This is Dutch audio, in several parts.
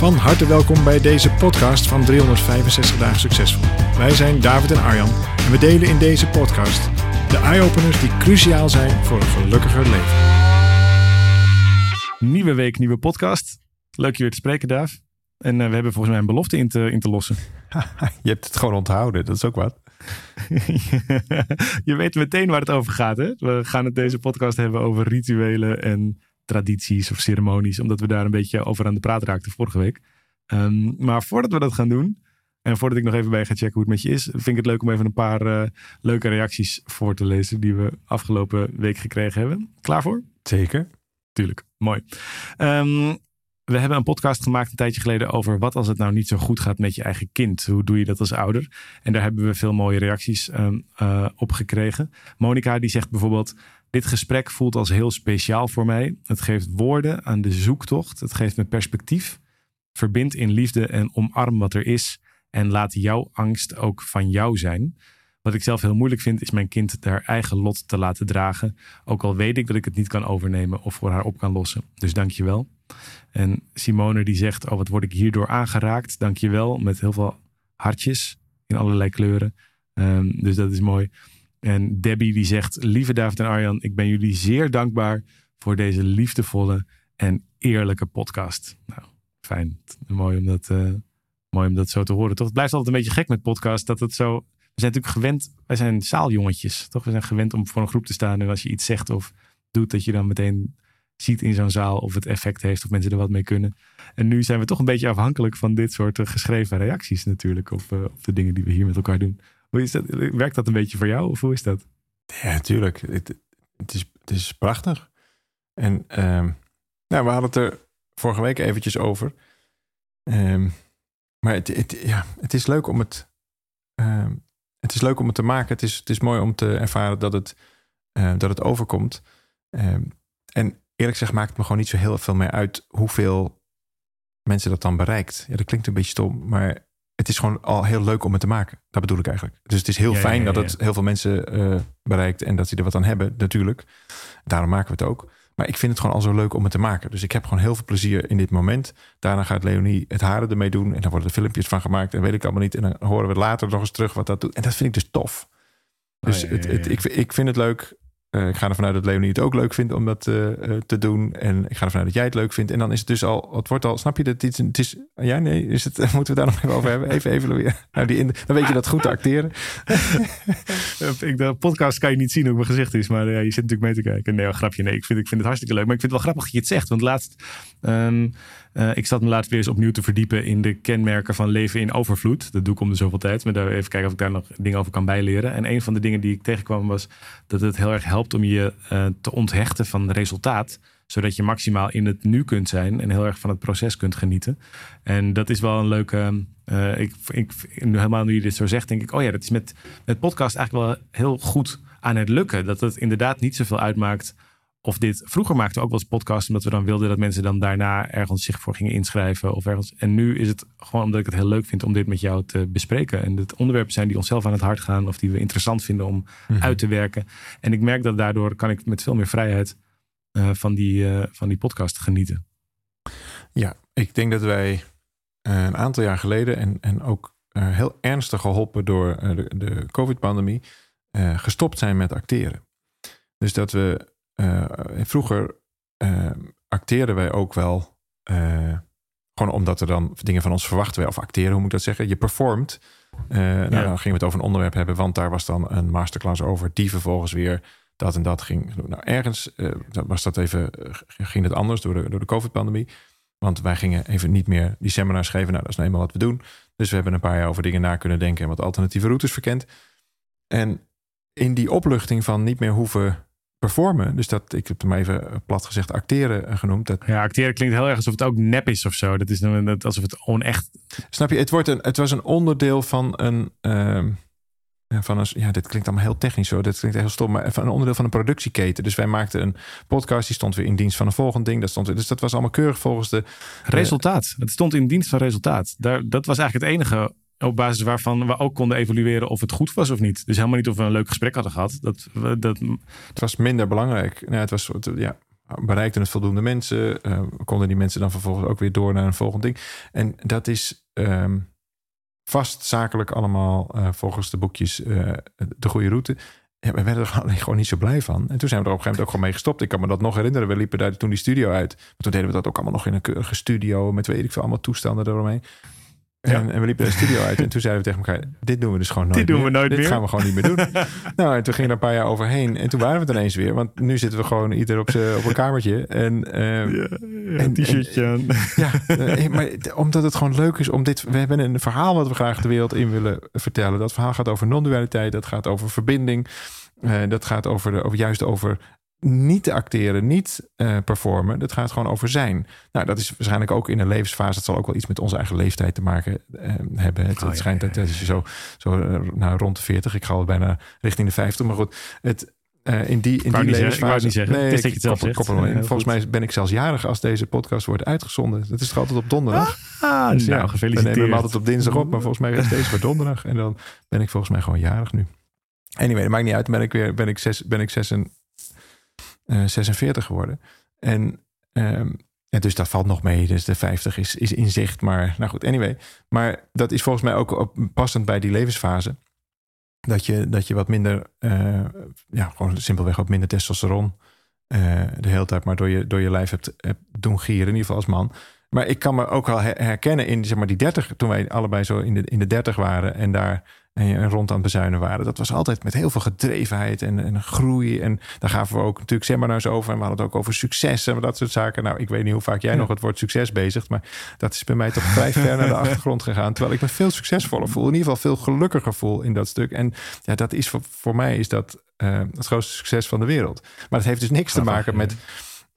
Van harte welkom bij deze podcast van 365 dagen succesvol. Wij zijn David en Arjan en we delen in deze podcast de eye-openers die cruciaal zijn voor een gelukkiger leven. Nieuwe week, nieuwe podcast. Leuk je weer te spreken, Daaf. En uh, we hebben volgens mij een belofte in te, in te lossen. je hebt het gewoon onthouden, dat is ook wat. je weet meteen waar het over gaat. Hè? We gaan het deze podcast hebben over rituelen en tradities of ceremonies, omdat we daar een beetje over aan de praat raakten vorige week. Um, maar voordat we dat gaan doen, en voordat ik nog even bij ga checken hoe het met je is, vind ik het leuk om even een paar uh, leuke reacties voor te lezen die we afgelopen week gekregen hebben. Klaar voor? Zeker. Tuurlijk, mooi. Um, we hebben een podcast gemaakt een tijdje geleden over wat als het nou niet zo goed gaat met je eigen kind. Hoe doe je dat als ouder? En daar hebben we veel mooie reacties um, uh, op gekregen. Monika die zegt bijvoorbeeld, dit gesprek voelt als heel speciaal voor mij. Het geeft woorden aan de zoektocht. Het geeft me perspectief. Verbind in liefde en omarm wat er is. En laat jouw angst ook van jou zijn. Wat ik zelf heel moeilijk vind, is mijn kind haar eigen lot te laten dragen. Ook al weet ik dat ik het niet kan overnemen of voor haar op kan lossen. Dus dank je wel. En Simone die zegt, oh wat word ik hierdoor aangeraakt. Dank je wel, met heel veel hartjes in allerlei kleuren. Um, dus dat is mooi. En Debbie die zegt, lieve David en Arjan, ik ben jullie zeer dankbaar voor deze liefdevolle en eerlijke podcast. Nou, fijn. Mooi om dat, uh, mooi om dat zo te horen. Toch? Het blijft altijd een beetje gek met podcast dat het zo... We zijn natuurlijk gewend, wij zijn zaaljongetjes, toch? We zijn gewend om voor een groep te staan en als je iets zegt of doet, dat je dan meteen ziet in zo'n zaal of het effect heeft of mensen er wat mee kunnen. En nu zijn we toch een beetje afhankelijk van dit soort uh, geschreven reacties natuurlijk op, uh, op de dingen die we hier met elkaar doen. Hoe is dat? Werkt dat een beetje voor jou of hoe is dat? Ja, natuurlijk. Het, het, is, het is prachtig. En um, nou, we hadden het er vorige week eventjes over. Um, maar het, het, ja, het is leuk om het. Um, het is leuk om het te maken. Het is, het is mooi om te ervaren dat het, dat het overkomt. en eerlijk gezegd maakt het me gewoon niet zo heel veel meer uit hoeveel mensen dat dan bereikt. Ja, dat klinkt een beetje stom, maar het is gewoon al heel leuk om het te maken. Dat bedoel ik eigenlijk. Dus het is heel ja, fijn ja, ja, dat het heel veel mensen uh, bereikt en dat ze er wat aan hebben, natuurlijk. Daarom maken we het ook. Maar ik vind het gewoon al zo leuk om het te maken. Dus ik heb gewoon heel veel plezier in dit moment. Daarna gaat Leonie het haren ermee doen. En dan worden er filmpjes van gemaakt. En weet ik allemaal niet. En dan horen we later nog eens terug wat dat doet. En dat vind ik dus tof. Dus oh, het, het, ik, ik vind het leuk. Uh, ik ga ervan uit dat Leonie het ook leuk vindt om dat uh, uh, te doen. En ik ga ervan uit dat jij het leuk vindt. En dan is het dus al, het wordt al, snap je dat? Het, het is, ja, nee, is het, moeten we daar nog even over hebben? Even evalueren. Nou, die in, dan weet je dat goed te acteren. ik, de podcast kan je niet zien hoe mijn gezicht is, maar ja, je zit natuurlijk mee te kijken. Nee, grapje. Nee, ik vind, ik vind het hartstikke leuk. Maar ik vind het wel grappig dat je het zegt. Want laatst, um, ik zat me laatst weer eens opnieuw te verdiepen in de kenmerken van leven in overvloed. Dat doe ik om de zoveel tijd. Maar even kijken of ik daar nog dingen over kan bijleren. En een van de dingen die ik tegenkwam was dat het heel erg helpt om je uh, te onthechten van resultaat. Zodat je maximaal in het nu kunt zijn en heel erg van het proces kunt genieten. En dat is wel een leuke. Uh, ik, ik, nu helemaal nu je dit zo zegt, denk ik, oh ja, dat is met, met podcast eigenlijk wel heel goed aan het lukken. Dat het inderdaad niet zoveel uitmaakt of dit. Vroeger maakten we ook wel eens podcast, omdat we dan wilden dat mensen dan daarna ergens zich voor gingen inschrijven. Of ergens. En nu is het gewoon omdat ik het heel leuk vind om dit met jou te bespreken. En het onderwerpen zijn die onszelf aan het hart gaan of die we interessant vinden om mm-hmm. uit te werken. En ik merk dat daardoor kan ik met veel meer vrijheid uh, van, die, uh, van die podcast genieten. Ja, ik denk dat wij uh, een aantal jaar geleden en, en ook heel ernstig geholpen door de, de COVID-pandemie gestopt zijn met acteren. Dus dat we uh, vroeger uh, acteerden wij ook wel. Uh, gewoon omdat er dan dingen van ons verwachten werden. Of acteren, hoe moet ik dat zeggen? Je performt. Nou, ja. Dan gingen we het over een onderwerp hebben. Want daar was dan een masterclass over. Die vervolgens weer dat en dat ging. Nou, ergens was dat even, ging het anders door de, door de COVID-pandemie. Want wij gingen even niet meer die seminars geven. Nou, dat is nou eenmaal wat we doen. Dus we hebben een paar jaar over dingen na kunnen denken. En wat alternatieve routes verkend. En in die opluchting van niet meer hoeven performen. Dus dat, ik heb maar even plat gezegd, acteren eh, genoemd. Dat, Ja, acteren klinkt heel erg alsof het ook nep is of zo. Dat is net alsof het onecht... snap je? Het, wordt een, het was een onderdeel van een. ehm, ja, van een, ja, dit klinkt allemaal heel technisch zo. Dit klinkt heel stom, maar van een onderdeel van een productieketen. Dus wij maakten een podcast, die stond weer in dienst van een volgend ding. Dat stond dus dat was allemaal keurig volgens de. Resultaat. Het stond in dienst van resultaat. Daar, dat was eigenlijk het enige op basis waarvan we ook konden evalueren of het goed was of niet. Dus helemaal niet of we een leuk gesprek hadden gehad. Dat, we- dat, Het was minder belangrijk. Nou, het was, ja, bereikten het voldoende mensen? eh, konden die mensen dan vervolgens ook weer door naar een volgend ding? En dat is ehm, vast zakelijk allemaal eh, volgens de boekjes eh, de goede route. Ja, we werden er gewoon, niet zo blij van. En toen zijn we er op een gegeven moment ook gewoon mee gestopt. Ik kan me dat nog herinneren. We liepen daar toen die studio uit. Toen deden we dat ook allemaal nog in een keurige studio. Met weet ik veel, allemaal toestanden eromheen. En, Ja. en we liepen de studio uit. En toen zeiden we tegen elkaar: Dit doen we dus gewoon nooit Dit doen meer. we nooit Dit meer. gaan we gewoon niet meer doen. nou, en toen ging er een paar jaar overheen. En toen waren we het ineens weer. Want nu zitten we gewoon ieder op, op een kamertje. En ehm, ja, en- een t-shirtje aan. ja, eh, maar omdat het gewoon leuk is om dit. We hebben een verhaal wat we graag de wereld in willen vertellen. Dat verhaal gaat over non-dualiteit. Dat gaat over verbinding. eh, dat gaat over, de, over juist over niet te acteren, niet eh, performen. Dat gaat gewoon over zijn. Nou, dat is waarschijnlijk ook in een levensfase. Het zal ook wel iets met onze eigen leeftijd te maken eh, hebben. Het, Oh, het ja, schijnt ja, dat je zo, zo eh, nou, rond de 40, ik ga al bijna richting de 50. Maar goed, het, in die, in die ik levensfase. niet zeggen. Dat je het zelf koppel- Volgens mij ben ik zelfs jarig als deze podcast wordt uitgezonden. Dat is toch altijd op donderdag? Ah, Dus nou, we gefeliciteerd. nemen hem altijd op dinsdag op, maar volgens mij is deze voor donderdag. En dan ben ik volgens mij gewoon jarig nu. Anyway, dat maakt niet uit. Dan ben ik weer ben ik zes, ben ik zes en, 46 geworden. En ehm, ja, dus dat valt nog mee. Dus de 50 is, is in zicht. Maar nou goed, anyway. Maar dat is volgens mij ook passend bij die levensfase. Dat je, dat je wat minder, eh, ja, gewoon simpelweg wat minder testosteron eh, de hele tijd maar door je, door je lijf hebt, hebt doen gieren. In ieder geval als man. Maar ik kan me ook wel her- herkennen in zeg maar, die 30, toen wij allebei zo in de, in de 30 waren en daar en, rond aan het bezuinen waren. Dat was altijd met heel veel gedrevenheid en, en groei. En daar gaven we ook natuurlijk seminars over. En we hadden het ook over succes en dat soort zaken. Nou, ik weet niet hoe vaak jij Ja. nog het woord succes bezigt. Maar dat is bij mij toch vrij ver naar de achtergrond gegaan. Terwijl ik me veel succesvoller voel. In ieder geval veel gelukkiger voel in dat stuk. En ja, dat is voor, voor mij is dat eh, het grootste succes van de wereld. Maar het heeft dus niks te maken met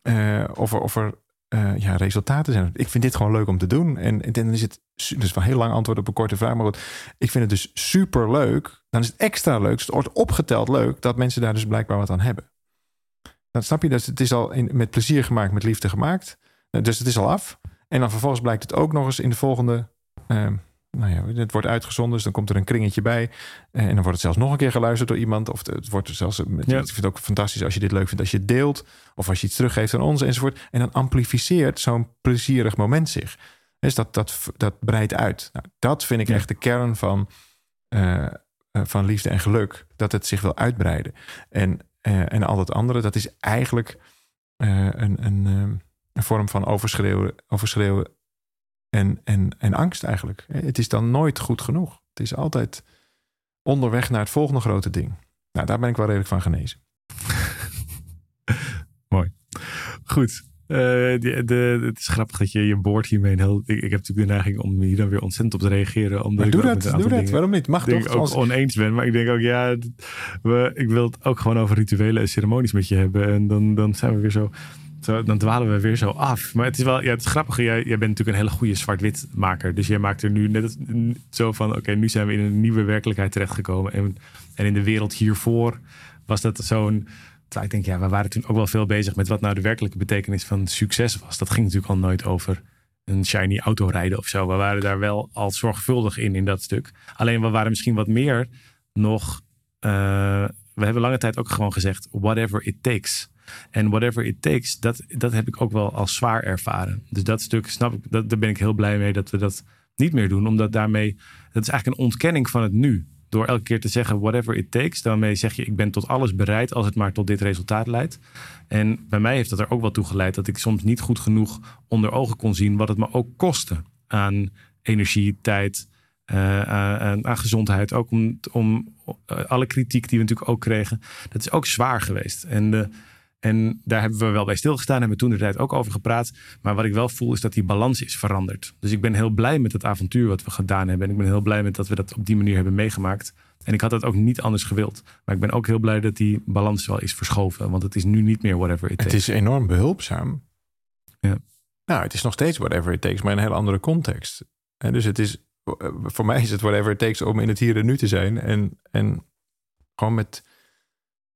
eh, of er, of er eh, ja, resultaten zijn. Ik vind dit gewoon leuk om te doen. En, en dan is het dus wel heel lang antwoord op een korte vraag. Maar goed, ik vind het dus super leuk. Dan is het extra leuk. Het wordt opgeteld leuk dat mensen daar dus blijkbaar wat aan hebben. Dan snap je, dus het is al in, met plezier gemaakt, met liefde gemaakt. Eh, Dus het is al af. En dan vervolgens blijkt het ook nog eens in de volgende. eh, nou ja, het wordt uitgezonden, dus dan komt er een kringetje bij. Eh, En dan wordt het zelfs nog een keer geluisterd door iemand. Of het wordt er zelfs. Met, Ja. Ik vind het ook fantastisch als je dit leuk vindt, als je het deelt. Of als je iets teruggeeft aan ons enzovoort. En dan amplificeert zo'n plezierig moment zich. Dus dat, dat, dat breidt uit. Nou, dat vind ik Ja. echt de kern van, eh, eh, van liefde en geluk. Dat het zich wil uitbreiden. En, eh, en al het andere, dat is eigenlijk eh, een, een, eh, een vorm van overschreeuwen, overschreeuwen en, en, en angst eigenlijk. Het is dan nooit goed genoeg. Het is altijd onderweg naar het volgende grote ding. Nou, daar ben ik wel redelijk van genezen. Goed. Eh, de, de, het is grappig dat je je boord hiermee een heel... Ik, ik heb natuurlijk de neiging om hier dan weer ontzettend op te reageren. Omdat doe dat, doe dat. Waarom niet? Mag toch? ik ook Als- oneens ben. Maar ik denk ook, ja, we, ik wil het ook gewoon over rituelen en ceremonies met je hebben. En dan, dan zijn we weer zo, dan dwalen we weer zo af. Maar het is wel, ja, het is. Jij, bent natuurlijk een hele goede zwart-wit maker. Dus jij maakt er nu net zo van, oké, nu zijn we in een nieuwe werkelijkheid terechtgekomen. En, en in de wereld hiervoor was dat zo'n... Ik denk, ja, we waren toen ook wel veel bezig met wat nou de werkelijke betekenis van succes was. Dat ging natuurlijk al nooit over een shiny auto rijden of zo. We waren daar wel al zorgvuldig in, in dat stuk. Alleen we waren misschien wat meer nog. eh, we hebben lange tijd ook gewoon gezegd: whatever it takes. En whatever it takes, dat, dat heb ik ook wel als zwaar ervaren. Dus dat stuk snap ik, dat, daar ben ik heel blij mee dat we dat niet meer doen. Omdat daarmee, dat is eigenlijk een ontkenning van het nu. Door elke keer te zeggen whatever it takes, daarmee zeg je ik ben tot alles bereid als het maar tot dit resultaat leidt. En bij mij heeft dat er ook wel toe geleid dat ik soms niet goed genoeg onder ogen kon zien wat het me ook kostte aan energie, tijd, aan, aan- aan gezondheid. Ook om, om eh, alle kritiek die we natuurlijk ook kregen. Dat is ook zwaar geweest. En de, En daar hebben we wel bij stilgestaan. Hebben we toen de tijd ook over gepraat. Maar wat ik wel voel is dat die balans is veranderd. Dus ik ben heel blij met het avontuur wat we gedaan hebben. En ik ben heel blij met dat we dat op die manier hebben meegemaakt. En ik had dat ook niet anders gewild. Maar ik ben ook heel blij dat die balans wel is verschoven. Want het is nu niet meer whatever it takes. Het is enorm behulpzaam. Ja. Nou, het is nog steeds whatever it takes, maar in een hele andere context. En dus het is, voor mij is het whatever it takes om in het hier en nu te zijn. En, en gewoon met,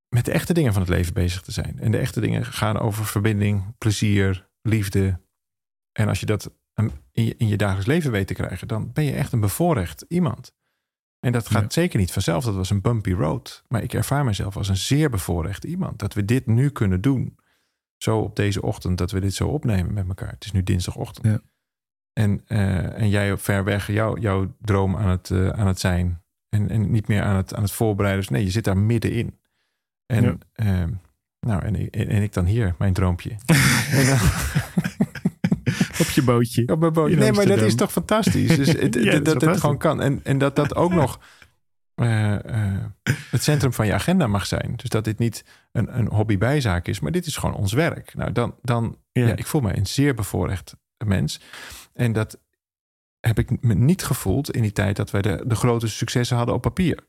met de echte dingen van het leven bezig te zijn. En de echte dingen gaan over verbinding, plezier, liefde. En als je dat in je, in je dagelijks leven weet te krijgen, dan ben je echt een bevoorrecht iemand. En dat gaat zeker niet vanzelf. Dat was een bumpy road. Maar ik ervaar mezelf als een zeer bevoorrecht iemand. Dat we dit nu kunnen doen. Zo op deze ochtend, dat we dit zo opnemen met elkaar. Het is nu dinsdagochtend. Ja. En, uh, en jij op ver weg jou, jouw droom aan het, uh, aan het zijn. En, en niet meer aan het, aan het voorbereiden. Dus nee, je zit daar middenin. En, ja. uh, nou, en, en, en, ik dan hier, mijn droompje. dan, op je bootje. Op mijn bootje. Nee, maar dat is toch fantastisch. Dus het, ja, dat, dat het gewoon kan. En, en dat dat ook nog uh, uh, het centrum van je agenda mag zijn. Dus dat dit niet een, een hobbybijzaak is, maar dit is gewoon ons werk. Nou, dan, dan ja. ja ik voel me een zeer bevoorrecht mens. En dat heb ik me niet gevoeld in die tijd dat wij de, de grote successen hadden op papier.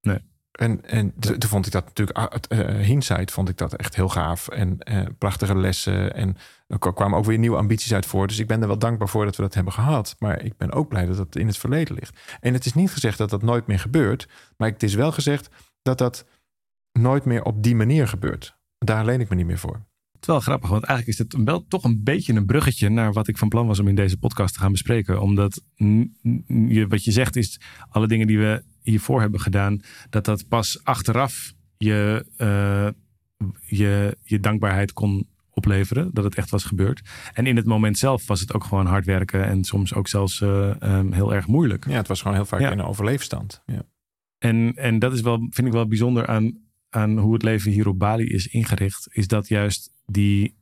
Nee. En, en toen vond ik dat natuurlijk, uh, hindsight vond ik dat echt heel gaaf. En uh, prachtige lessen. En er kwamen ook weer nieuwe ambities uit voor. Dus ik ben er wel dankbaar voor dat we dat hebben gehad. Maar ik ben ook blij dat dat in het verleden ligt. En het is niet gezegd dat dat nooit meer gebeurt. Maar het is wel gezegd dat dat nooit meer op die manier gebeurt. Daar leen ik me niet meer voor. Het is wel grappig, want eigenlijk is het wel toch een beetje een bruggetje naar wat ik van plan was om in deze podcast te gaan bespreken. Omdat je, wat je zegt is, alle dingen die we hiervoor hebben gedaan, dat dat pas achteraf je, uh, je, je dankbaarheid kon opleveren. Dat het echt was gebeurd. En in het moment zelf was het ook gewoon hard werken en soms ook zelfs uh, um, heel erg moeilijk. Ja, het was gewoon heel vaak ja. in een overleefstand. Ja. En, en dat is wel, vind ik wel bijzonder aan, aan hoe het leven hier op Bali is ingericht. Is dat juist die,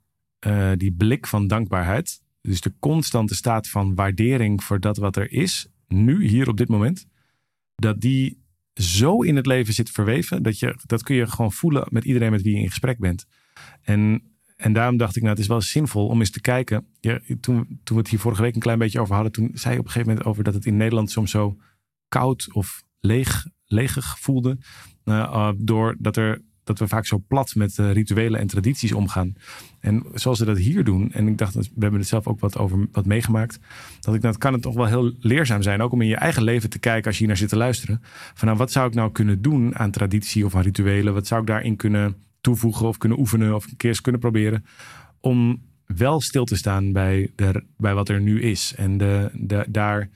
uh, die blik van dankbaarheid. Dus de constante staat van waardering voor dat wat er is. Nu, hier op dit moment dat die zo in het leven zit verweven. Dat, je, dat kun je gewoon voelen met iedereen met wie je in gesprek bent. En, en daarom dacht ik, nou, het is wel zinvol om eens te kijken. Ja, toen, toen we het hier vorige week een klein beetje over hadden, toen zei je op een gegeven moment over dat het in Nederland soms zo koud of leeg, voelde. Uh, doordat er dat we vaak zo plat met uh, rituelen en tradities omgaan. En zoals ze dat hier doen, en ik dacht, we hebben het zelf ook wat over wat meegemaakt, dat ik dat kan het toch wel heel leerzaam zijn, ook om in je eigen leven te kijken als je hier naar zit te luisteren. Van nou, wat zou ik nou kunnen doen aan traditie of aan rituelen? Wat zou ik daarin kunnen toevoegen of kunnen oefenen of een keer eens kunnen proberen om wel stil te staan bij, de, bij wat er nu is en de, de, daar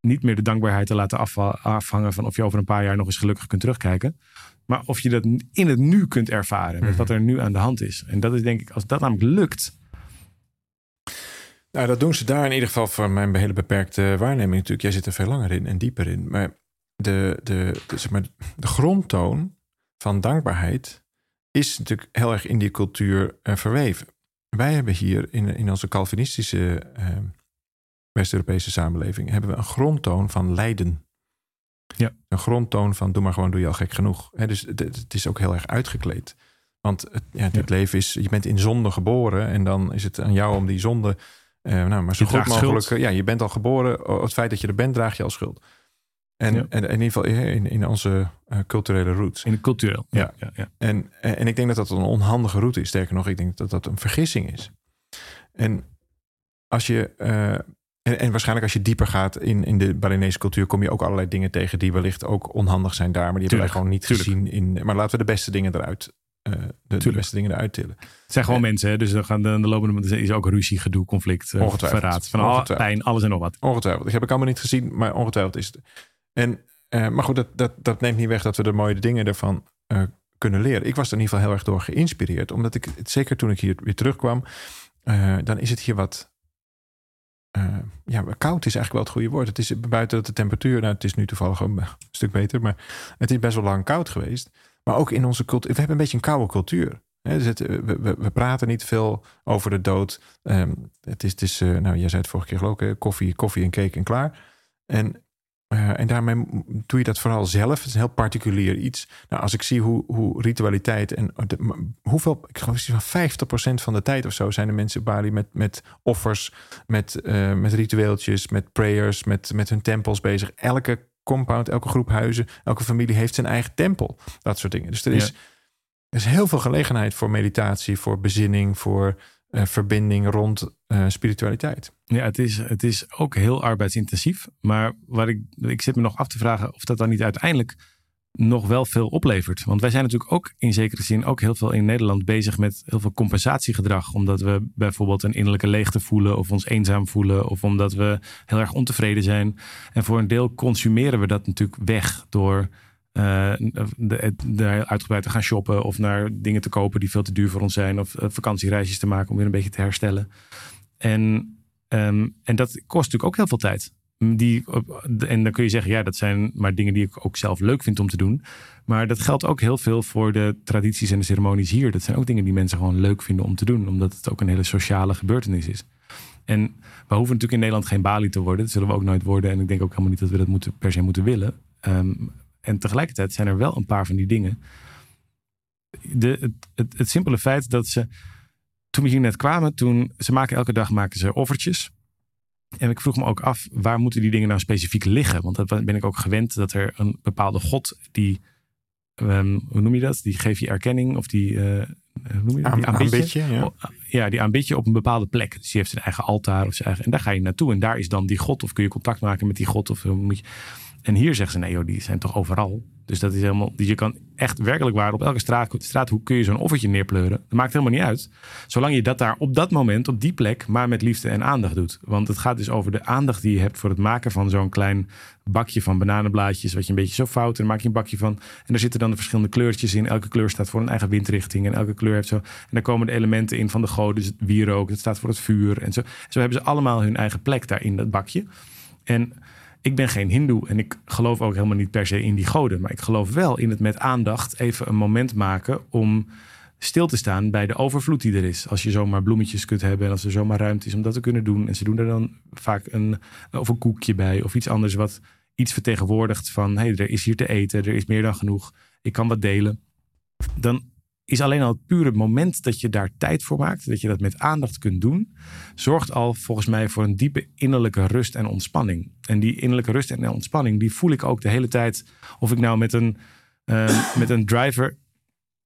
niet meer de dankbaarheid te laten afhangen van of je over een paar jaar nog eens gelukkig kunt terugkijken. Maar of je dat in het nu kunt ervaren. Met wat er nu aan de hand is. En dat is denk ik, als dat namelijk lukt. Nou, dat doen ze daar in ieder geval voor mijn hele beperkte waarneming natuurlijk. Jij zit er veel langer in en dieper in. Maar de, de, de, zeg maar, de grondtoon van dankbaarheid is natuurlijk heel erg in die cultuur uh, verweven. Wij hebben hier in, in onze Calvinistische uh, West-Europese samenleving hebben we een grondtoon van lijden. Ja. Een grondtoon van doe maar gewoon, doe je al gek genoeg. dus het is ook heel erg uitgekleed. Want het, ja, het ja. leven is, je bent in zonde geboren en dan is het aan jou om die zonde, uh, nou, maar zo goed mogelijk. Schuld. Ja, je bent al geboren. Het feit dat je er bent, draag je al schuld. En, ja. en, in ieder geval in, in onze uh, culturele roots. In de cultureel. Ja. ja, ja, En, en ik denk dat dat een onhandige route is. Sterker nog, ik denk dat dat een vergissing is. En als je uh, en, en, waarschijnlijk als je dieper gaat in, in de Balinese cultuur, kom je ook allerlei dingen tegen die wellicht ook onhandig zijn daar. Maar die tuurlijk, hebben wij gewoon niet tuurlijk. gezien in. Maar laten we de beste dingen eruit. Uh, de, de, beste dingen eruit tillen. Het zijn gewoon uh, mensen, hè? dus dan gaan de, de lopende is ook ruzie, gedoe, conflict, uh, verraad, van pijn, alles en nog wat. Ongetwijfeld. Ik heb ik allemaal niet gezien, maar ongetwijfeld is het. En, maar goed, dat, dat, dat neemt niet weg dat we de mooie dingen ervan kunnen leren. Ik was er in ieder geval heel erg door geïnspireerd, omdat ik, zeker toen ik hier weer terugkwam, dan is het hier wat uh, ja, koud is eigenlijk wel het goede woord. Het is buiten de temperatuur, nou, het is nu toevallig een stuk beter, maar het is best wel lang koud geweest. Maar ook in onze cultuur, we hebben een beetje een koude cultuur. He, dus het, we, we, praten niet veel over de dood. Um, het is, uh, nou, jij zei het vorige keer geloof ik, koffie, koffie en cake en klaar. En en daarmee doe je dat vooral zelf. Het is een heel particulier iets. Nou, als ik zie hoe, hoe ritualiteit en hoeveel, ik geloof van 50% van de tijd of zo zijn de mensen Bali met, met offers, met, met ritueeltjes, met prayers, met, met hun tempels bezig. Elke compound, elke groep huizen, elke familie heeft zijn eigen tempel. Dat soort dingen. Dus er is, er is heel veel gelegenheid voor meditatie, voor bezinning, voor uh, verbinding rond spiritualiteit. Ja, het is, het is ook heel arbeidsintensief. Maar waar ik, ik zit me nog af te vragen of dat dan niet uiteindelijk nog wel veel oplevert. Want wij zijn natuurlijk ook in zekere zin ook heel veel in Nederland bezig met heel veel compensatiegedrag. Omdat we bijvoorbeeld een innerlijke leegte voelen of ons eenzaam voelen. Of omdat we heel erg ontevreden zijn. En voor een deel consumeren we dat natuurlijk weg door uh, de, uitgebreid te gaan shoppen. Of naar dingen te kopen die veel te duur voor ons zijn. Of uh, vakantiereisjes te maken om weer een beetje te herstellen. En, um, en dat kost natuurlijk ook heel veel tijd. Die, en dan kun je zeggen, ja, dat zijn maar dingen die ik ook zelf leuk vind om te doen. Maar dat geldt ook heel veel voor de tradities en de ceremonies hier. Dat zijn ook dingen die mensen gewoon leuk vinden om te doen, omdat het ook een hele sociale gebeurtenis is. En we hoeven natuurlijk in Nederland geen Bali te worden. Dat zullen we ook nooit worden. En ik denk ook helemaal niet dat we dat moeten, per se moeten willen. Um, en tegelijkertijd zijn er wel een paar van die dingen. De, het, het simpele feit dat ze, toen we hier net kwamen, toen ze maken elke dag maken ze offertjes. En ik vroeg me ook af, waar moeten die dingen nou specifiek liggen? Want dat ben ik ook gewend dat er een bepaalde God die, um, hoe noem je dat? Die geef je erkenning of die, uh, hoe noem je dat? Die aanbidje. ja. Ja, die aanbid je op een bepaalde plek. Dus die heeft zijn eigen altaar of zijn eigen, en daar ga je naartoe. En daar is dan die God of kun je contact maken met die God of moet je... En hier zeggen ze, nee joh, die zijn toch overal. Dus dat is helemaal, dus je kan echt werkelijk waar op elke straat, straathoek kun je zo'n offertje neerpleuren. Dat maakt helemaal niet uit. Zolang je dat daar op dat moment, op die plek, maar met liefde en aandacht doet. Want het gaat dus over de aandacht die je hebt voor het maken van zo'n klein bakje van bananenblaadjes, wat je een beetje zo fout. En dan maak je een bakje van. En daar zitten dan de verschillende kleurtjes in. Elke kleur staat voor een eigen windrichting. En elke kleur heeft zo. En dan komen de elementen in van de goden. Dus het wierook, dat staat voor het vuur. En zo. Zo hebben ze allemaal hun eigen plek daar in dat bakje. En ik ben geen hindoe en ik geloof ook helemaal niet per se in die goden. Maar ik geloof wel in het met aandacht even een moment maken om stil te staan bij de overvloed die er is. Als je zomaar bloemetjes kunt hebben en als er zomaar ruimte is om dat te kunnen doen. En ze doen er dan vaak een, of een koekje bij of iets anders wat iets vertegenwoordigt van... hé, hey, er is hier te eten, er is meer dan genoeg, ik kan wat delen. Dan is alleen al het pure moment dat je daar tijd voor maakt, dat je dat met aandacht kunt doen, zorgt al volgens mij voor een diepe innerlijke rust en ontspanning. En die innerlijke rust en ontspanning, die voel ik ook de hele tijd. Of ik nou met een, uh, met een driver.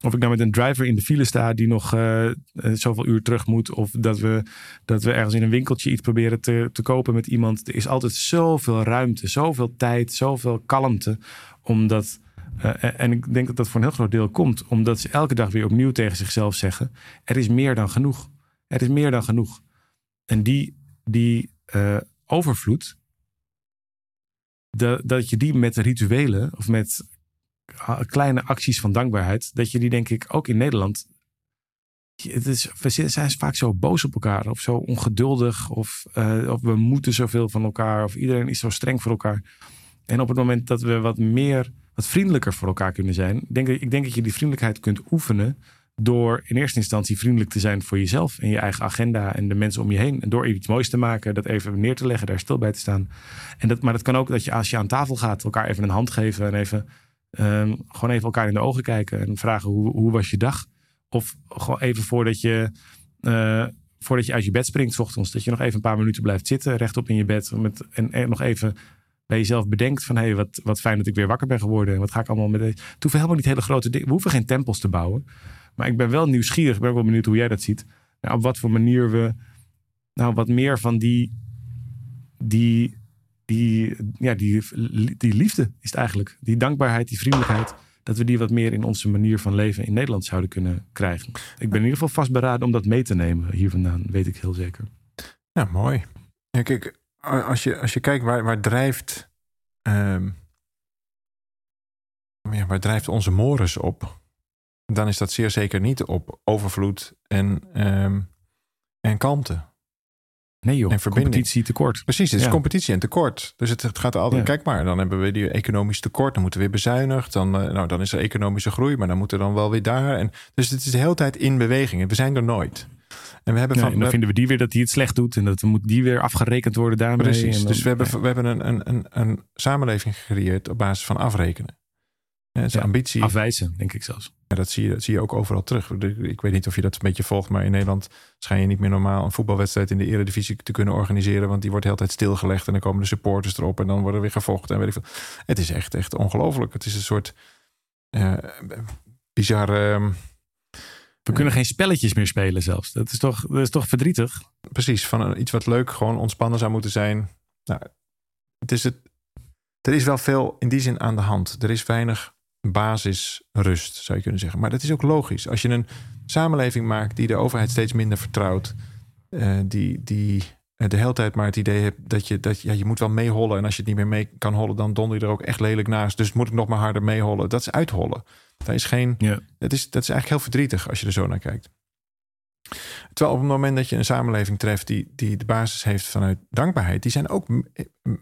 Of ik nou met een driver in de file sta die nog uh, zoveel uur terug moet. Of dat we, dat we ergens in een winkeltje iets proberen te, te kopen met iemand. Er is altijd zoveel ruimte, zoveel tijd, zoveel kalmte. Omdat uh, en ik denk dat dat voor een heel groot deel komt omdat ze elke dag weer opnieuw tegen zichzelf zeggen: er is meer dan genoeg. Er is meer dan genoeg. En die, die uh, overvloed, de, dat je die met rituelen of met kleine acties van dankbaarheid, dat je die denk ik ook in Nederland. Het is, we zijn vaak zo boos op elkaar of zo ongeduldig of, uh, of we moeten zoveel van elkaar of iedereen is zo streng voor elkaar. En op het moment dat we wat meer wat vriendelijker voor elkaar kunnen zijn. Ik denk, ik denk dat je die vriendelijkheid kunt oefenen door in eerste instantie vriendelijk te zijn voor jezelf en je eigen agenda en de mensen om je heen. En door iets moois te maken, dat even neer te leggen, daar stil bij te staan. En dat, maar dat kan ook dat je als je aan tafel gaat, elkaar even een hand geven en even um, gewoon even elkaar in de ogen kijken en vragen hoe, hoe was je dag? Of gewoon even voordat je, uh, voordat je uit je bed springt, s ochtends, dat je nog even een paar minuten blijft zitten, rechtop in je bed. Met, en nog even bij jezelf bedenkt van hé, hey, wat, wat fijn dat ik weer wakker ben geworden. En wat ga ik allemaal met deze. Het hoeven helemaal niet hele grote dingen. We hoeven geen tempels te bouwen. Maar ik ben wel nieuwsgierig. Ik ben wel benieuwd hoe jij dat ziet. Nou, op wat voor manier we nou wat meer van die, die, die, ja, die, die liefde is het eigenlijk. Die dankbaarheid, die vriendelijkheid. Dat we die wat meer in onze manier van leven in Nederland zouden kunnen krijgen. Ik ben in ieder geval vastberaden om dat mee te nemen hier vandaan. Weet ik heel zeker. Ja, mooi. Ja, kijk, als je, als je kijkt waar, waar drijft. Um, ja, waar drijft onze mores op? Dan is dat zeer zeker niet op overvloed en, um, en kalmte. Nee joh, en competitie tekort. Precies, het is competitie en tekort. Dus het, het gaat altijd, kijk maar, dan hebben we die economisch tekort. Dan moeten we weer bezuinigd. Dan, uh, nou, dan is er economische groei, maar dan moeten we dan wel weer daar. En, dus het is de hele tijd in beweging. En we zijn er nooit. En we hebben Ja, van, en dan vinden we die weer dat hij het slecht doet. En dat moet die weer afgerekend worden daarmee. Precies. Dan- dus we hebben, we hebben een, een, een, een samenleving gecreëerd op basis van afrekenen. En is Ja, ambitie. Afwijzen, denk ik zelfs. Ja, dat, zie je, dat zie je ook overal terug. Ik weet niet of je dat een beetje volgt, maar in Nederland schijn je niet meer normaal een voetbalwedstrijd in de Eredivisie te kunnen organiseren. Want die wordt de hele tijd stilgelegd en dan komen de supporters erop en dan worden er weer gevochten en weet ik veel. Het is echt, echt ongelooflijk. Het is een soort eh bizarre. ehm, We kunnen geen spelletjes meer spelen zelfs. Dat is toch, dat is toch verdrietig? precies, van een- iets wat leuk, gewoon ontspannen zou moeten zijn. Nou, het is het, er is wel veel in die zin aan de hand. Er is weinig basisrust, zou je kunnen zeggen. Maar dat is ook logisch. Als je een samenleving maakt die de overheid steeds minder vertrouwt, eh, die, die de hele tijd maar het idee hebt dat je, dat ja, je moet wel meehollen. En als je het niet meer mee kan hollen, dan donder je er ook echt lelijk naast. Dus moet ik nog maar harder meehollen. Dat is uithollen. Daar is geen, Ja. dat, is, dat is eigenlijk heel verdrietig als je er zo naar kijkt. Terwijl op het moment dat je een samenleving treft die, die de basis heeft vanuit dankbaarheid, die zijn ook m-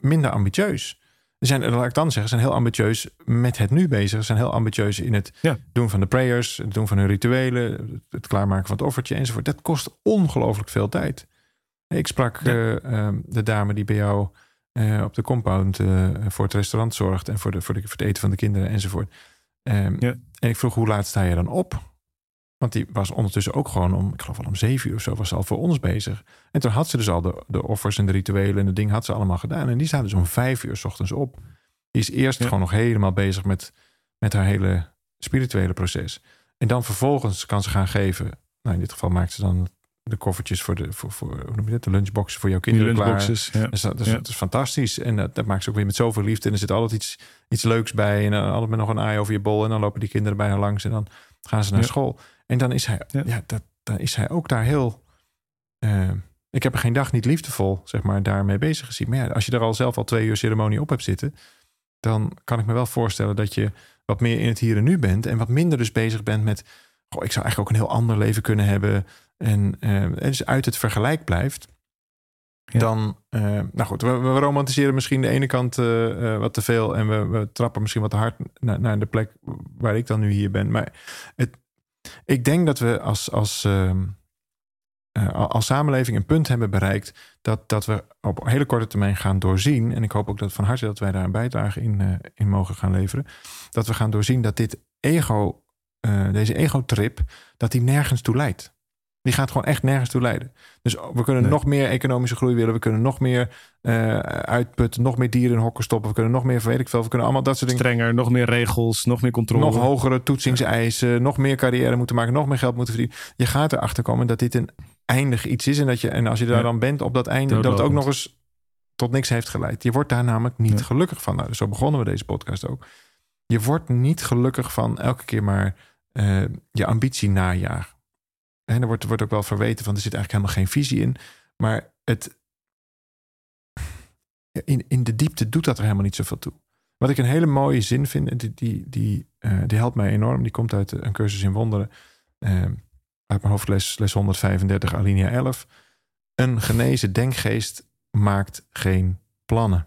minder ambitieus. Ze zijn, laat ik dan zeggen, zijn heel ambitieus met het nu bezig. Ze zijn heel ambitieus in het Ja. doen van de prayers, het doen van hun rituelen, het klaarmaken van het offertje enzovoort. Dat kost ongelooflijk veel tijd. Ik sprak Ja. eh, ehm, de dame die bij jou eh, op de compound eh, voor het restaurant zorgt en voor, de, voor, de, voor het eten van de kinderen enzovoort. Ehm, Ja. En ik vroeg hoe laat sta je dan op? Want die was ondertussen ook gewoon om, ik geloof wel om zeven uur of zo, was ze al voor ons bezig. En toen had ze dus al de, de offers en de rituelen en de dingen had ze allemaal gedaan. En die staat dus om vijf uur s ochtends op. Die is eerst Ja. gewoon nog helemaal bezig met, met haar hele spirituele proces. En dan vervolgens kan ze gaan geven. Nou, in dit geval maakt ze dan de koffertjes voor de, voor, voor, hoe noem je dat, de lunchboxen voor jouw kinderen klaar. Ja. Dus dat, dus Ja. dat is fantastisch. En dat, dat maakt ze ook weer met zoveel liefde. En er zit altijd iets, iets leuks bij. En dan altijd met nog een aai over je bol. En dan lopen die kinderen bij haar langs. En dan gaan ze naar Ja. school. En dan is hij, Ja. dat, dan is hij ook daar heel... eh, ik heb er geen dag niet liefdevol, zeg maar, daarmee bezig gezien. Maar ja, als je er al zelf al twee uur ceremonie op hebt zitten... dan kan ik me wel voorstellen dat je wat meer in het hier en nu bent. En wat minder dus bezig bent met... Goh, ik zou eigenlijk ook een heel ander leven kunnen hebben. En, eh, en dus uit het vergelijk blijft. Ja. Dan, eh, nou goed, we, we romantiseren misschien de ene kant eh, wat te veel. En we, we trappen misschien wat te hard naar, naar de plek waar ik dan nu hier ben. Maar het, ik denk dat we als, als, ehm, eh, als samenleving een punt hebben bereikt dat, dat we op hele korte termijn gaan doorzien. En ik hoop ook dat van harte dat wij daar een bijdrage in, in mogen gaan leveren. Dat we gaan doorzien dat dit ego, deze ego-trip, dat die nergens toe leidt. Die gaat gewoon echt nergens toe leiden. Dus we kunnen Nee. nog meer economische groei willen. We kunnen nog meer eh, uitputten. Nog meer dieren in hokken stoppen. We kunnen nog meer, weet ik veel. We kunnen allemaal dat soort dingen. Strenger, nog meer regels, nog meer controle. Nog hogere toetsingseisen, nog meer carrière moeten maken, nog meer geld moeten verdienen. Je gaat erachter komen dat dit een eindig iets is. En, dat je, en als je daar Ja. dan bent op dat einde, dat het ook nog eens tot niks heeft geleid. Je wordt daar namelijk niet Ja. gelukkig van. Nou, zo begonnen we deze podcast ook. Je wordt niet gelukkig van elke keer maar eh, je ambitie najagen. En er wordt, wordt ook wel verweten van er zit eigenlijk helemaal geen visie in. Maar het, in, in de diepte doet dat er helemaal niet zoveel toe. Wat ik een hele mooie zin vind, die, die, die, eh, die helpt mij enorm. Die komt uit een cursus in wonderen. eh, uit mijn hoofdles les 135, alinea 11. Een genezen denkgeest maakt geen plannen.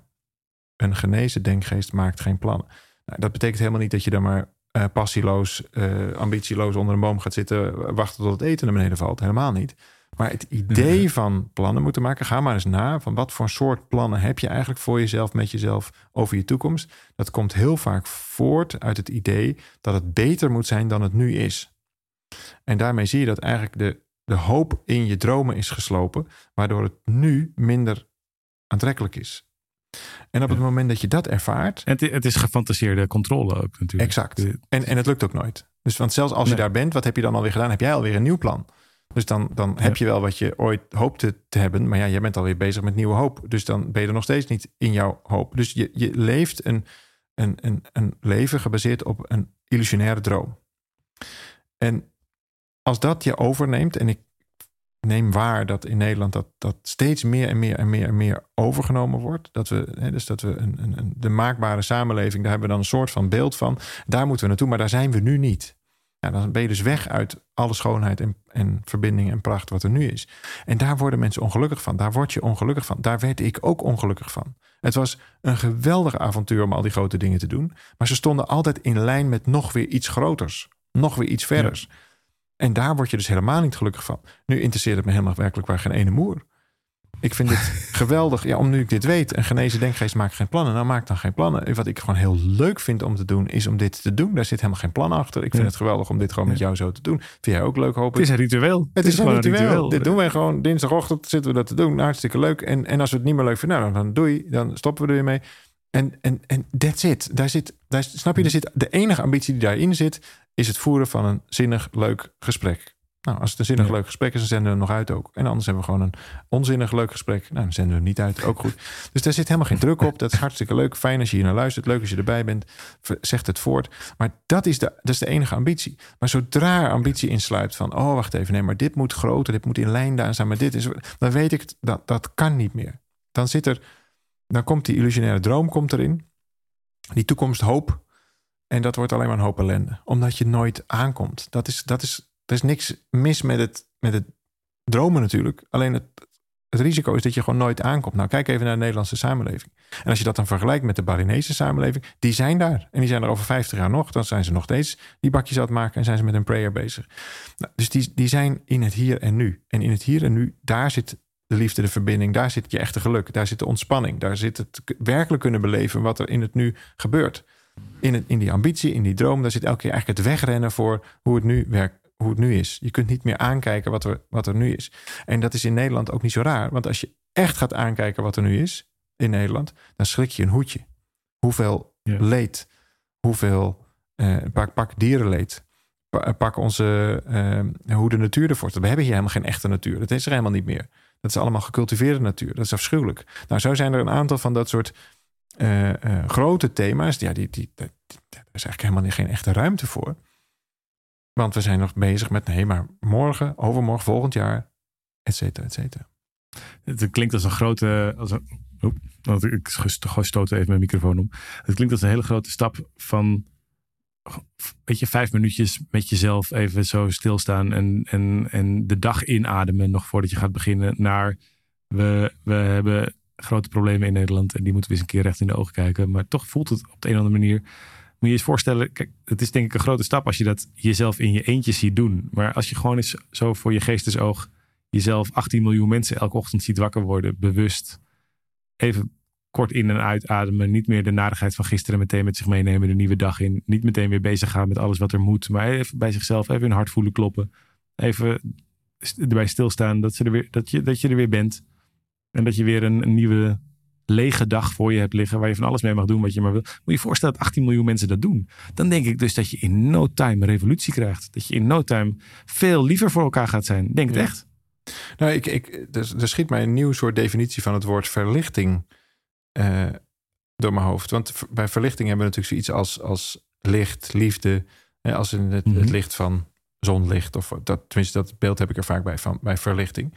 Een genezen denkgeest maakt geen plannen. Nou, dat betekent helemaal niet dat je dan maar eh, passieloos, eh, ambitieloos onder een boom gaat zitten, wachten tot het eten naar beneden valt. Helemaal niet. Maar het idee Mhm. van plannen moeten maken, ga maar eens na van wat voor soort plannen heb je eigenlijk voor jezelf, met jezelf over je toekomst. Dat komt heel vaak voort uit het idee dat het beter moet zijn dan het nu is. En daarmee zie je dat eigenlijk de, de hoop in je dromen is geslopen, waardoor het nu minder aantrekkelijk is. En op het moment dat je dat ervaart, En het, het is gefantaseerde controle ook natuurlijk. Exact. En, en het lukt ook nooit. Dus want zelfs als je daar bent, wat heb je dan alweer gedaan? Heb jij alweer een nieuw plan? Dus dan, dan heb je wel wat je ooit hoopte te hebben. Maar ja, jij bent alweer bezig met nieuwe hoop. Dus dan ben je er nog steeds niet in jouw hoop. Dus je, je leeft een, een, een, een leven gebaseerd op een illusionaire droom. En als dat je overneemt, en ik neem waar dat in Nederland dat, dat steeds meer en meer en meer en meer overgenomen wordt. Dat we, hè, dus dat we een, een, een, de maakbare samenleving, daar hebben we dan een soort van beeld van. Daar moeten we naartoe, maar daar zijn we nu niet. Ja, dan ben je dus weg uit alle schoonheid en, en verbinding en pracht wat er nu is. En daar worden mensen ongelukkig van. Daar word je ongelukkig van. Daar werd ik ook ongelukkig van. Het was een geweldig avontuur om al die grote dingen te doen. Maar ze stonden altijd in lijn met nog weer iets groters. Nog weer iets verders. En daar word je dus helemaal niet gelukkig van. Nu interesseert het me helemaal werkelijk waar geen ene moer. Ik vind het geweldig. Ja, om nu ik dit weet. Een genezen denkgeest maakt geen plannen. Nou, maak dan geen plannen. Wat ik gewoon heel leuk vind om te doen, is om dit te doen. Daar zit helemaal geen plan achter. Ik vind Ja. het geweldig om dit gewoon met jou zo te doen. Vind jij ook leuk, hoop Het ik? is een ritueel. Het is, gewoon een ritueel. Dit doen wij gewoon dinsdagochtend zitten we dat te doen. Nou, hartstikke leuk. En, en als we het niet meer leuk vinden, nou, dan doei. Dan stoppen we er weer mee. En, en, en that's it. Daar zit, daar, snap je, er zit, de enige ambitie die daarin zit, is het voeren van een zinnig, leuk gesprek. Nou, als het een zinnig, Ja. leuk gesprek is, dan zenden we hem nog uit ook. En anders hebben we gewoon een onzinnig, leuk gesprek. Nou, dan zenden we hem niet uit, ook goed. Dus daar zit helemaal geen druk op. Dat is hartstikke leuk. Fijn als je hier naar luistert. Leuk als je erbij bent. Zegt het voort. Maar dat is, de, dat is de enige ambitie. Maar zodra er ambitie insluipt van... oh, wacht even, nee, maar dit moet groter. Dit moet in lijn daar staan. Maar dit is... Dan weet ik, dat, dat kan niet meer. Dan zit er... Dan komt die illusionaire droom komt erin. Die toekomsthoop. En dat wordt alleen maar een hoop ellende. Omdat je nooit aankomt. Dat is, dat is, er is niks mis met het, met het dromen natuurlijk. Alleen het, het risico is dat je gewoon nooit aankomt. Nou, kijk even naar de Nederlandse samenleving. En als je dat dan vergelijkt met de Balinese samenleving, die zijn daar. En die zijn er over 50 jaar nog. Dan zijn ze nog steeds die bakjes aan het maken en zijn ze met een prayer bezig. Nou, dus die, die zijn in het hier en nu. En in het hier en nu, daar zit de liefde, de verbinding, daar zit je echte geluk. Daar zit de ontspanning. Daar zit het werkelijk kunnen beleven wat er in het nu gebeurt. In, het, in die ambitie, in die droom, daar zit elke keer eigenlijk het wegrennen voor hoe het nu werkt. Hoe het nu is. Je kunt niet meer aankijken wat er, wat er nu is. En dat is in Nederland ook niet zo raar. Want als je echt gaat aankijken wat er nu is in Nederland, dan schrik je een hoedje. Hoeveel Ja. leed, hoeveel eh, pak, pak dierenleed. Pa- Pak onze, eh, hoe de natuur ervoor staat. We hebben hier helemaal geen echte natuur. Dat is er helemaal niet meer. Dat is allemaal gecultiveerde natuur. Dat is afschuwelijk. Nou, zo zijn er een aantal van dat soort eh, eh, grote thema's. Ja, die, die, daar is eigenlijk helemaal geen echte ruimte voor. Want we zijn nog bezig met, nee, maar morgen, overmorgen, volgend jaar, et cetera, et cetera. Het klinkt als een grote. Als een, want ik stoot even mijn microfoon om. Het klinkt als een hele grote stap van. Weet je, vijf minuutjes met jezelf even zo stilstaan en, en, en de dag inademen nog voordat je gaat beginnen. Naar we, we hebben grote problemen in Nederland en die moeten we eens een keer recht in de ogen kijken. Maar toch voelt het op de een of andere manier. Moet je eens voorstellen, kijk, het is denk ik een grote stap als je dat jezelf in je eentje ziet doen. Maar als je gewoon eens zo voor je geestesoog jezelf 18 miljoen mensen elke ochtend ziet wakker worden, bewust. Even kort in en uitademen. Niet meer de narigheid van gisteren meteen met zich meenemen de nieuwe dag in. Niet meteen weer bezig gaan met alles wat er moet. Maar even bij zichzelf even hun hart voelen kloppen. Even erbij stilstaan dat, ze er weer, dat, je, dat je er weer bent. En dat je weer een, een nieuwe lege dag voor je hebt liggen. Waar je van alles mee mag doen wat je maar wil. Moet je je voorstellen dat 18 miljoen mensen dat doen. Dan denk ik dus dat je in no time een revolutie krijgt. Dat je in no time veel liever voor elkaar gaat zijn. Denk het Ja. echt. Nou, ik, ik, er, er schiet mij een nieuw soort definitie van het woord verlichting eh, door mijn hoofd. Want bij verlichting hebben we natuurlijk zoiets als, als licht, liefde. als in het, Mhm. het licht van zonlicht. Of dat, tenminste, dat beeld heb ik er vaak bij van bij verlichting.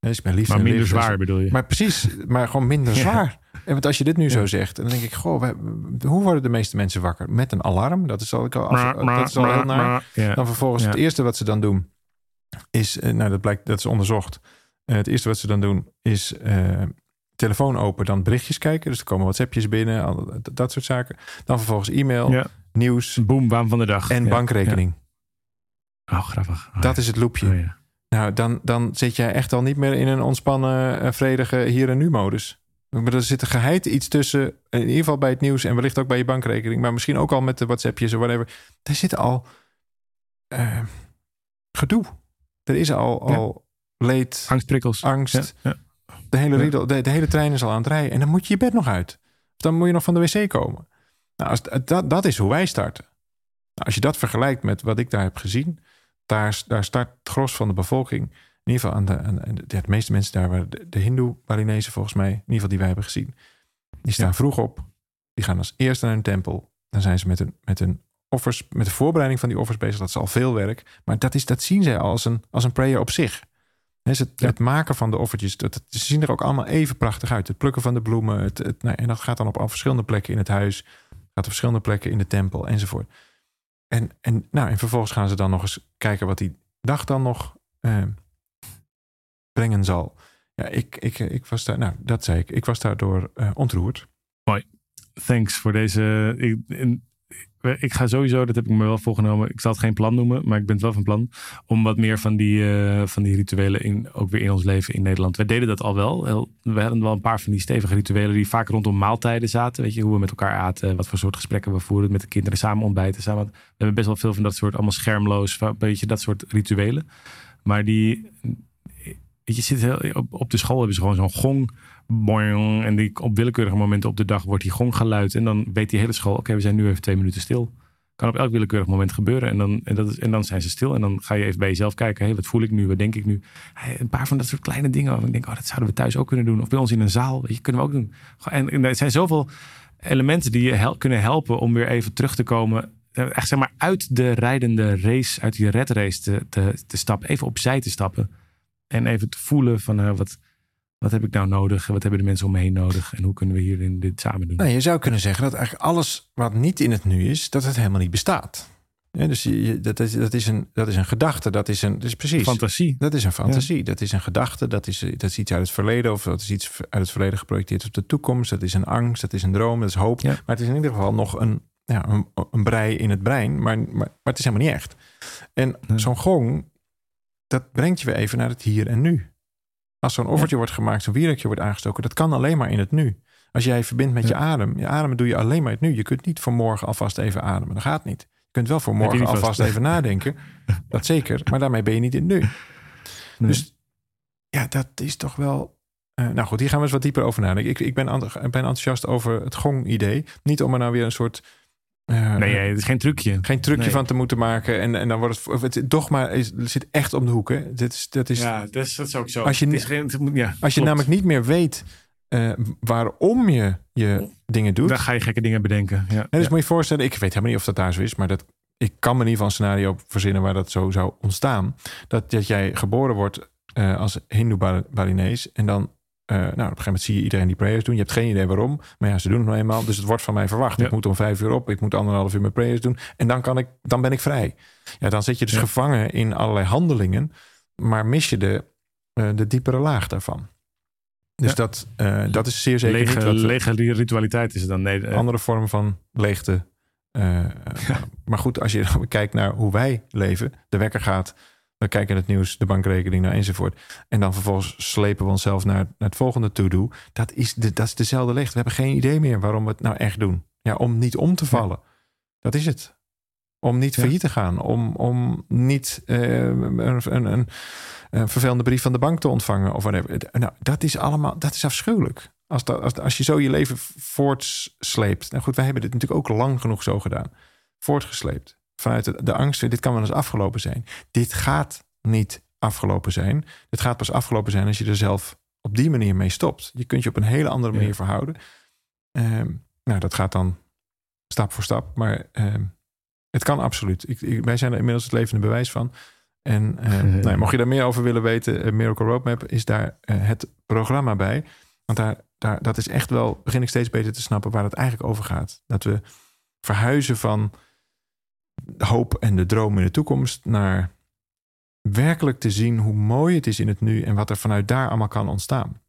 Liefde Maar minder liefde. zwaar bedoel je? Maar precies, maar gewoon minder Ja. zwaar. En want als je dit nu zo zegt, dan denk ik, goh, hoe worden de meeste mensen wakker? Met een alarm, dat is al, ik al, af- dat is al heel naar. Ja. Dan vervolgens het eerste wat ze dan doen is, nou dat blijkt, dat is onderzocht. Het eerste wat ze dan doen is telefoon open, dan berichtjes kijken. Dus er komen WhatsAppjes binnen, al, dat, dat soort zaken. Dan vervolgens e-mail, nieuws Boom, waan van de dag. en bankrekening. Oh, grappig. Oh, Dat is het loopje. Oh, ja. Nou, dan, dan zit jij echt al niet meer in een ontspannen, eh, vredige hier en nu modus. Maar er zit een geheid iets tussen, in ieder geval bij het nieuws en wellicht ook bij je bankrekening, maar misschien ook al met de WhatsAppjes of whatever. Daar zit al eh, gedoe. Er is al, Ja. al leed, Angstprikkels. angst. Ja, De, hele riedel, de, de hele trein is al aan het rijden. En dan moet je je bed nog uit. Of dan moet je nog van de wc komen. Nou, als, dat, dat is hoe wij starten. Nou, als je dat vergelijkt met wat ik daar heb gezien, daar, daar start het gros van de bevolking, in ieder geval aan de, aan, de, meeste mensen daar, waren de, de Hindoe-Balinezen volgens mij, in ieder geval die wij hebben gezien, die staan Ja. vroeg op, die gaan als eerste naar een tempel, dan zijn ze met een, met een offers, met de voorbereiding van die offers bezig, dat is al veel werk, maar dat, is, dat zien zij al als een, als een prayer op zich. Het, Ja. het maken van de offertjes, dat, ze zien er ook allemaal even prachtig uit. Het plukken van de bloemen, het, het, nou, en dat gaat dan op verschillende plekken in het huis, gaat op verschillende plekken in de tempel enzovoort. En, en, nou, en vervolgens gaan ze dan nog eens kijken wat die dag dan nog eh, brengen zal. Ja, ik, ik, ik was daar, nou, dat zei ik, ik was daardoor eh, ontroerd. Thanks voor deze. Ik, en ik ga sowieso, dat heb ik me wel voorgenomen. Ik zal het geen plan noemen, maar ik ben het wel van plan. Om wat meer van die, uh, van die rituelen in, ook weer in ons leven in Nederland. Wij deden dat al wel. We hadden wel een paar van die stevige rituelen die vaak rondom maaltijden zaten. Weet je, hoe we met elkaar aten, wat voor soort gesprekken we voerden met de kinderen, samen ontbijten. Samen. We hebben best wel veel van dat soort, allemaal schermloos, een beetje dat soort rituelen. Maar die, weet je, zit heel, op, op de school hebben ze gewoon zo'n gong en die, op willekeurige momenten op de dag wordt die gong geluid. En dan weet die hele school, oké, we zijn nu even twee minuten stil. Kan op elk willekeurig moment gebeuren. En dan, en, dat is, en dan zijn ze stil. En dan ga je even bij jezelf kijken. Hey, wat voel ik nu? Wat denk ik nu? een paar van dat soort kleine dingen. Ik denk, oh, dat zouden we thuis ook kunnen doen. Of bij ons in een zaal. Je, kunnen we ook doen. En, er zijn zoveel elementen die je kunnen helpen om weer even terug te komen. Echt zeg maar uit de rijdende race, uit die red race te, te, te stappen. Even opzij te stappen. En even te voelen van uh, wat, wat heb ik nou nodig? Wat hebben de mensen om me heen nodig? En hoe kunnen we hierin dit samen doen? Nou, je zou kunnen zeggen dat eigenlijk alles wat niet in het nu is, dat het helemaal niet bestaat. Ja, dus je, dat, is, dat, is een, dat is een gedachte, dat is een, is precies. Fantasie. Dat is een fantasie, dat is een gedachte, dat is, dat is iets uit het verleden of dat is iets uit het verleden geprojecteerd op de toekomst. Dat is een angst, dat is een droom, dat is hoop. Maar het is in ieder geval nog een, ja, een, een brei in het brein, maar, maar, maar het is helemaal niet echt. En zo'n gong, dat brengt je weer even naar het hier en nu. Als zo'n offertje wordt gemaakt, zo'n wierekje wordt aangestoken, dat kan alleen maar in het nu. Als jij verbindt met je adem, je ademen doe je alleen maar het nu. Je kunt niet voor morgen alvast even ademen. Dat gaat niet. Je kunt wel voor morgen alvast even nadenken. Dat zeker. Maar daarmee ben je niet in het nu. Dus ja, dat is toch wel. Uh, nou goed, hier gaan we eens wat dieper over nadenken. Ik, ik ben, ben enthousiast over het gong-idee. Niet om er nou weer een soort uh, nee, het is geen trucje. Geen trucje van te moeten maken. En, en dan wordt het. het dogma is, zit echt om de hoek. Hè? Dit is, dat is, ja, dat is, dat is ook zo. Als je, is geen, ja, als je namelijk niet meer weet uh, waarom je je dingen doet. Dan ga je gekke dingen bedenken. Ja, dus moet je je voorstellen, ik weet helemaal niet of dat daar zo is, maar dat, ik kan me niet van een scenario verzinnen waar dat zo zou ontstaan. Dat, dat jij geboren wordt uh, als Hindoe-Balinees en dan nou, op een gegeven moment zie je iedereen die prayers doen. Je hebt geen idee waarom. Maar ja, ze doen het nou eenmaal. Dus het wordt van mij verwacht. Ik moet om vijf uur op. Ik moet anderhalf uur mijn prayers doen. En dan, kan ik, dan ben ik vrij. Ja, dan zit je dus gevangen in allerlei handelingen. Maar mis je de, uh, de diepere laag daarvan. Dus dat, uh, dat is zeer zeker lege, niet wat... Lege ritualiteit is het dan. Nee, andere vorm van leegte. maar goed, als je kijkt naar hoe wij leven. De wekker gaat we kijken het nieuws, de bankrekening nou, enzovoort. En dan vervolgens slepen we onszelf naar, naar het volgende to-do. Dat is, de, dat is dezelfde licht. We hebben geen idee meer waarom we het nou echt doen. Ja, om niet om te vallen. Dat is het. Om niet failliet te gaan. Om, om niet uh, een, een, een, een, vervelende brief van de bank te ontvangen. Of whatever. Nou, dat is allemaal, dat is afschuwelijk. Als, dat, als, als je zo je leven voortsleept. Nou goed, wij hebben dit natuurlijk ook lang genoeg zo gedaan. Voortgesleept vanuit de, angst, dit kan wel eens afgelopen zijn. Dit gaat niet afgelopen zijn. Dit gaat pas afgelopen zijn als je er zelf op die manier mee stopt. Je kunt je op een hele andere manier verhouden. Ehm, nou, dat gaat dan stap voor stap, maar ehm, het kan absoluut. Ik, wij zijn er inmiddels het levende bewijs van. En uh, nou, mocht je daar meer over willen weten, uh, Miracle Roadmap is daar uh, het programma bij. Want daar, daar, dat is echt wel, begin ik steeds beter te snappen waar het eigenlijk over gaat. Dat we verhuizen van hoop en de droom in de toekomst naar werkelijk te zien hoe mooi het is in het nu en wat er vanuit daar allemaal kan ontstaan.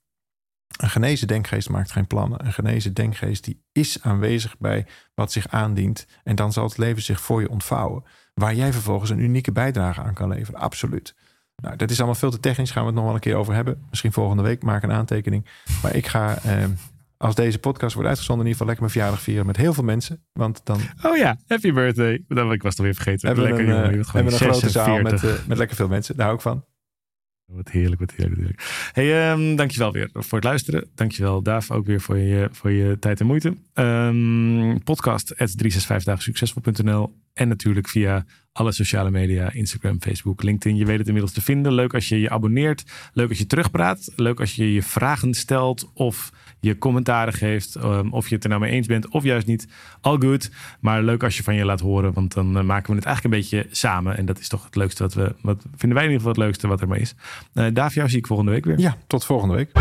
Een genezen denkgeest maakt geen plannen. Een genezen denkgeest die is aanwezig bij wat zich aandient. En dan zal het leven zich voor je ontvouwen. Waar jij vervolgens een unieke bijdrage aan kan leveren. Absoluut. Nou, dat is allemaal veel te technisch. Gaan we het nog wel een keer over hebben. Misschien volgende week. Maak een aantekening. Maar ik ga eh, als deze podcast wordt uitgezonden, in ieder geval lekker mijn verjaardag vieren met heel veel mensen. Want dan. Oh ja, happy birthday. Dat, ik was toch weer vergeten. Hebben lekker, we een, jongen, uh, hebben een grote zaal met, uh, met lekker veel mensen. Daar hou ik van. Wat heerlijk, wat heerlijk. heerlijk. Hey, um, dankjewel weer voor het luisteren. Dankjewel Daaf ook weer voor je, voor je tijd en moeite. Um, podcast at 365dagensuccesvol.nl en natuurlijk via alle sociale media, Instagram, Facebook, LinkedIn. Je weet het inmiddels te vinden. Leuk als je je abonneert. Leuk als je terugpraat. Leuk als je je vragen stelt of je commentaren geeft. Um, of je het er nou mee eens bent of juist niet. All good. Maar leuk als je van je laat horen. Want dan uh, maken we het eigenlijk een beetje samen. En dat is toch het leukste wat we... Wat vinden wij in ieder geval het leukste wat er maar is. Uh, jou zie ik volgende week weer. Ja, tot volgende week.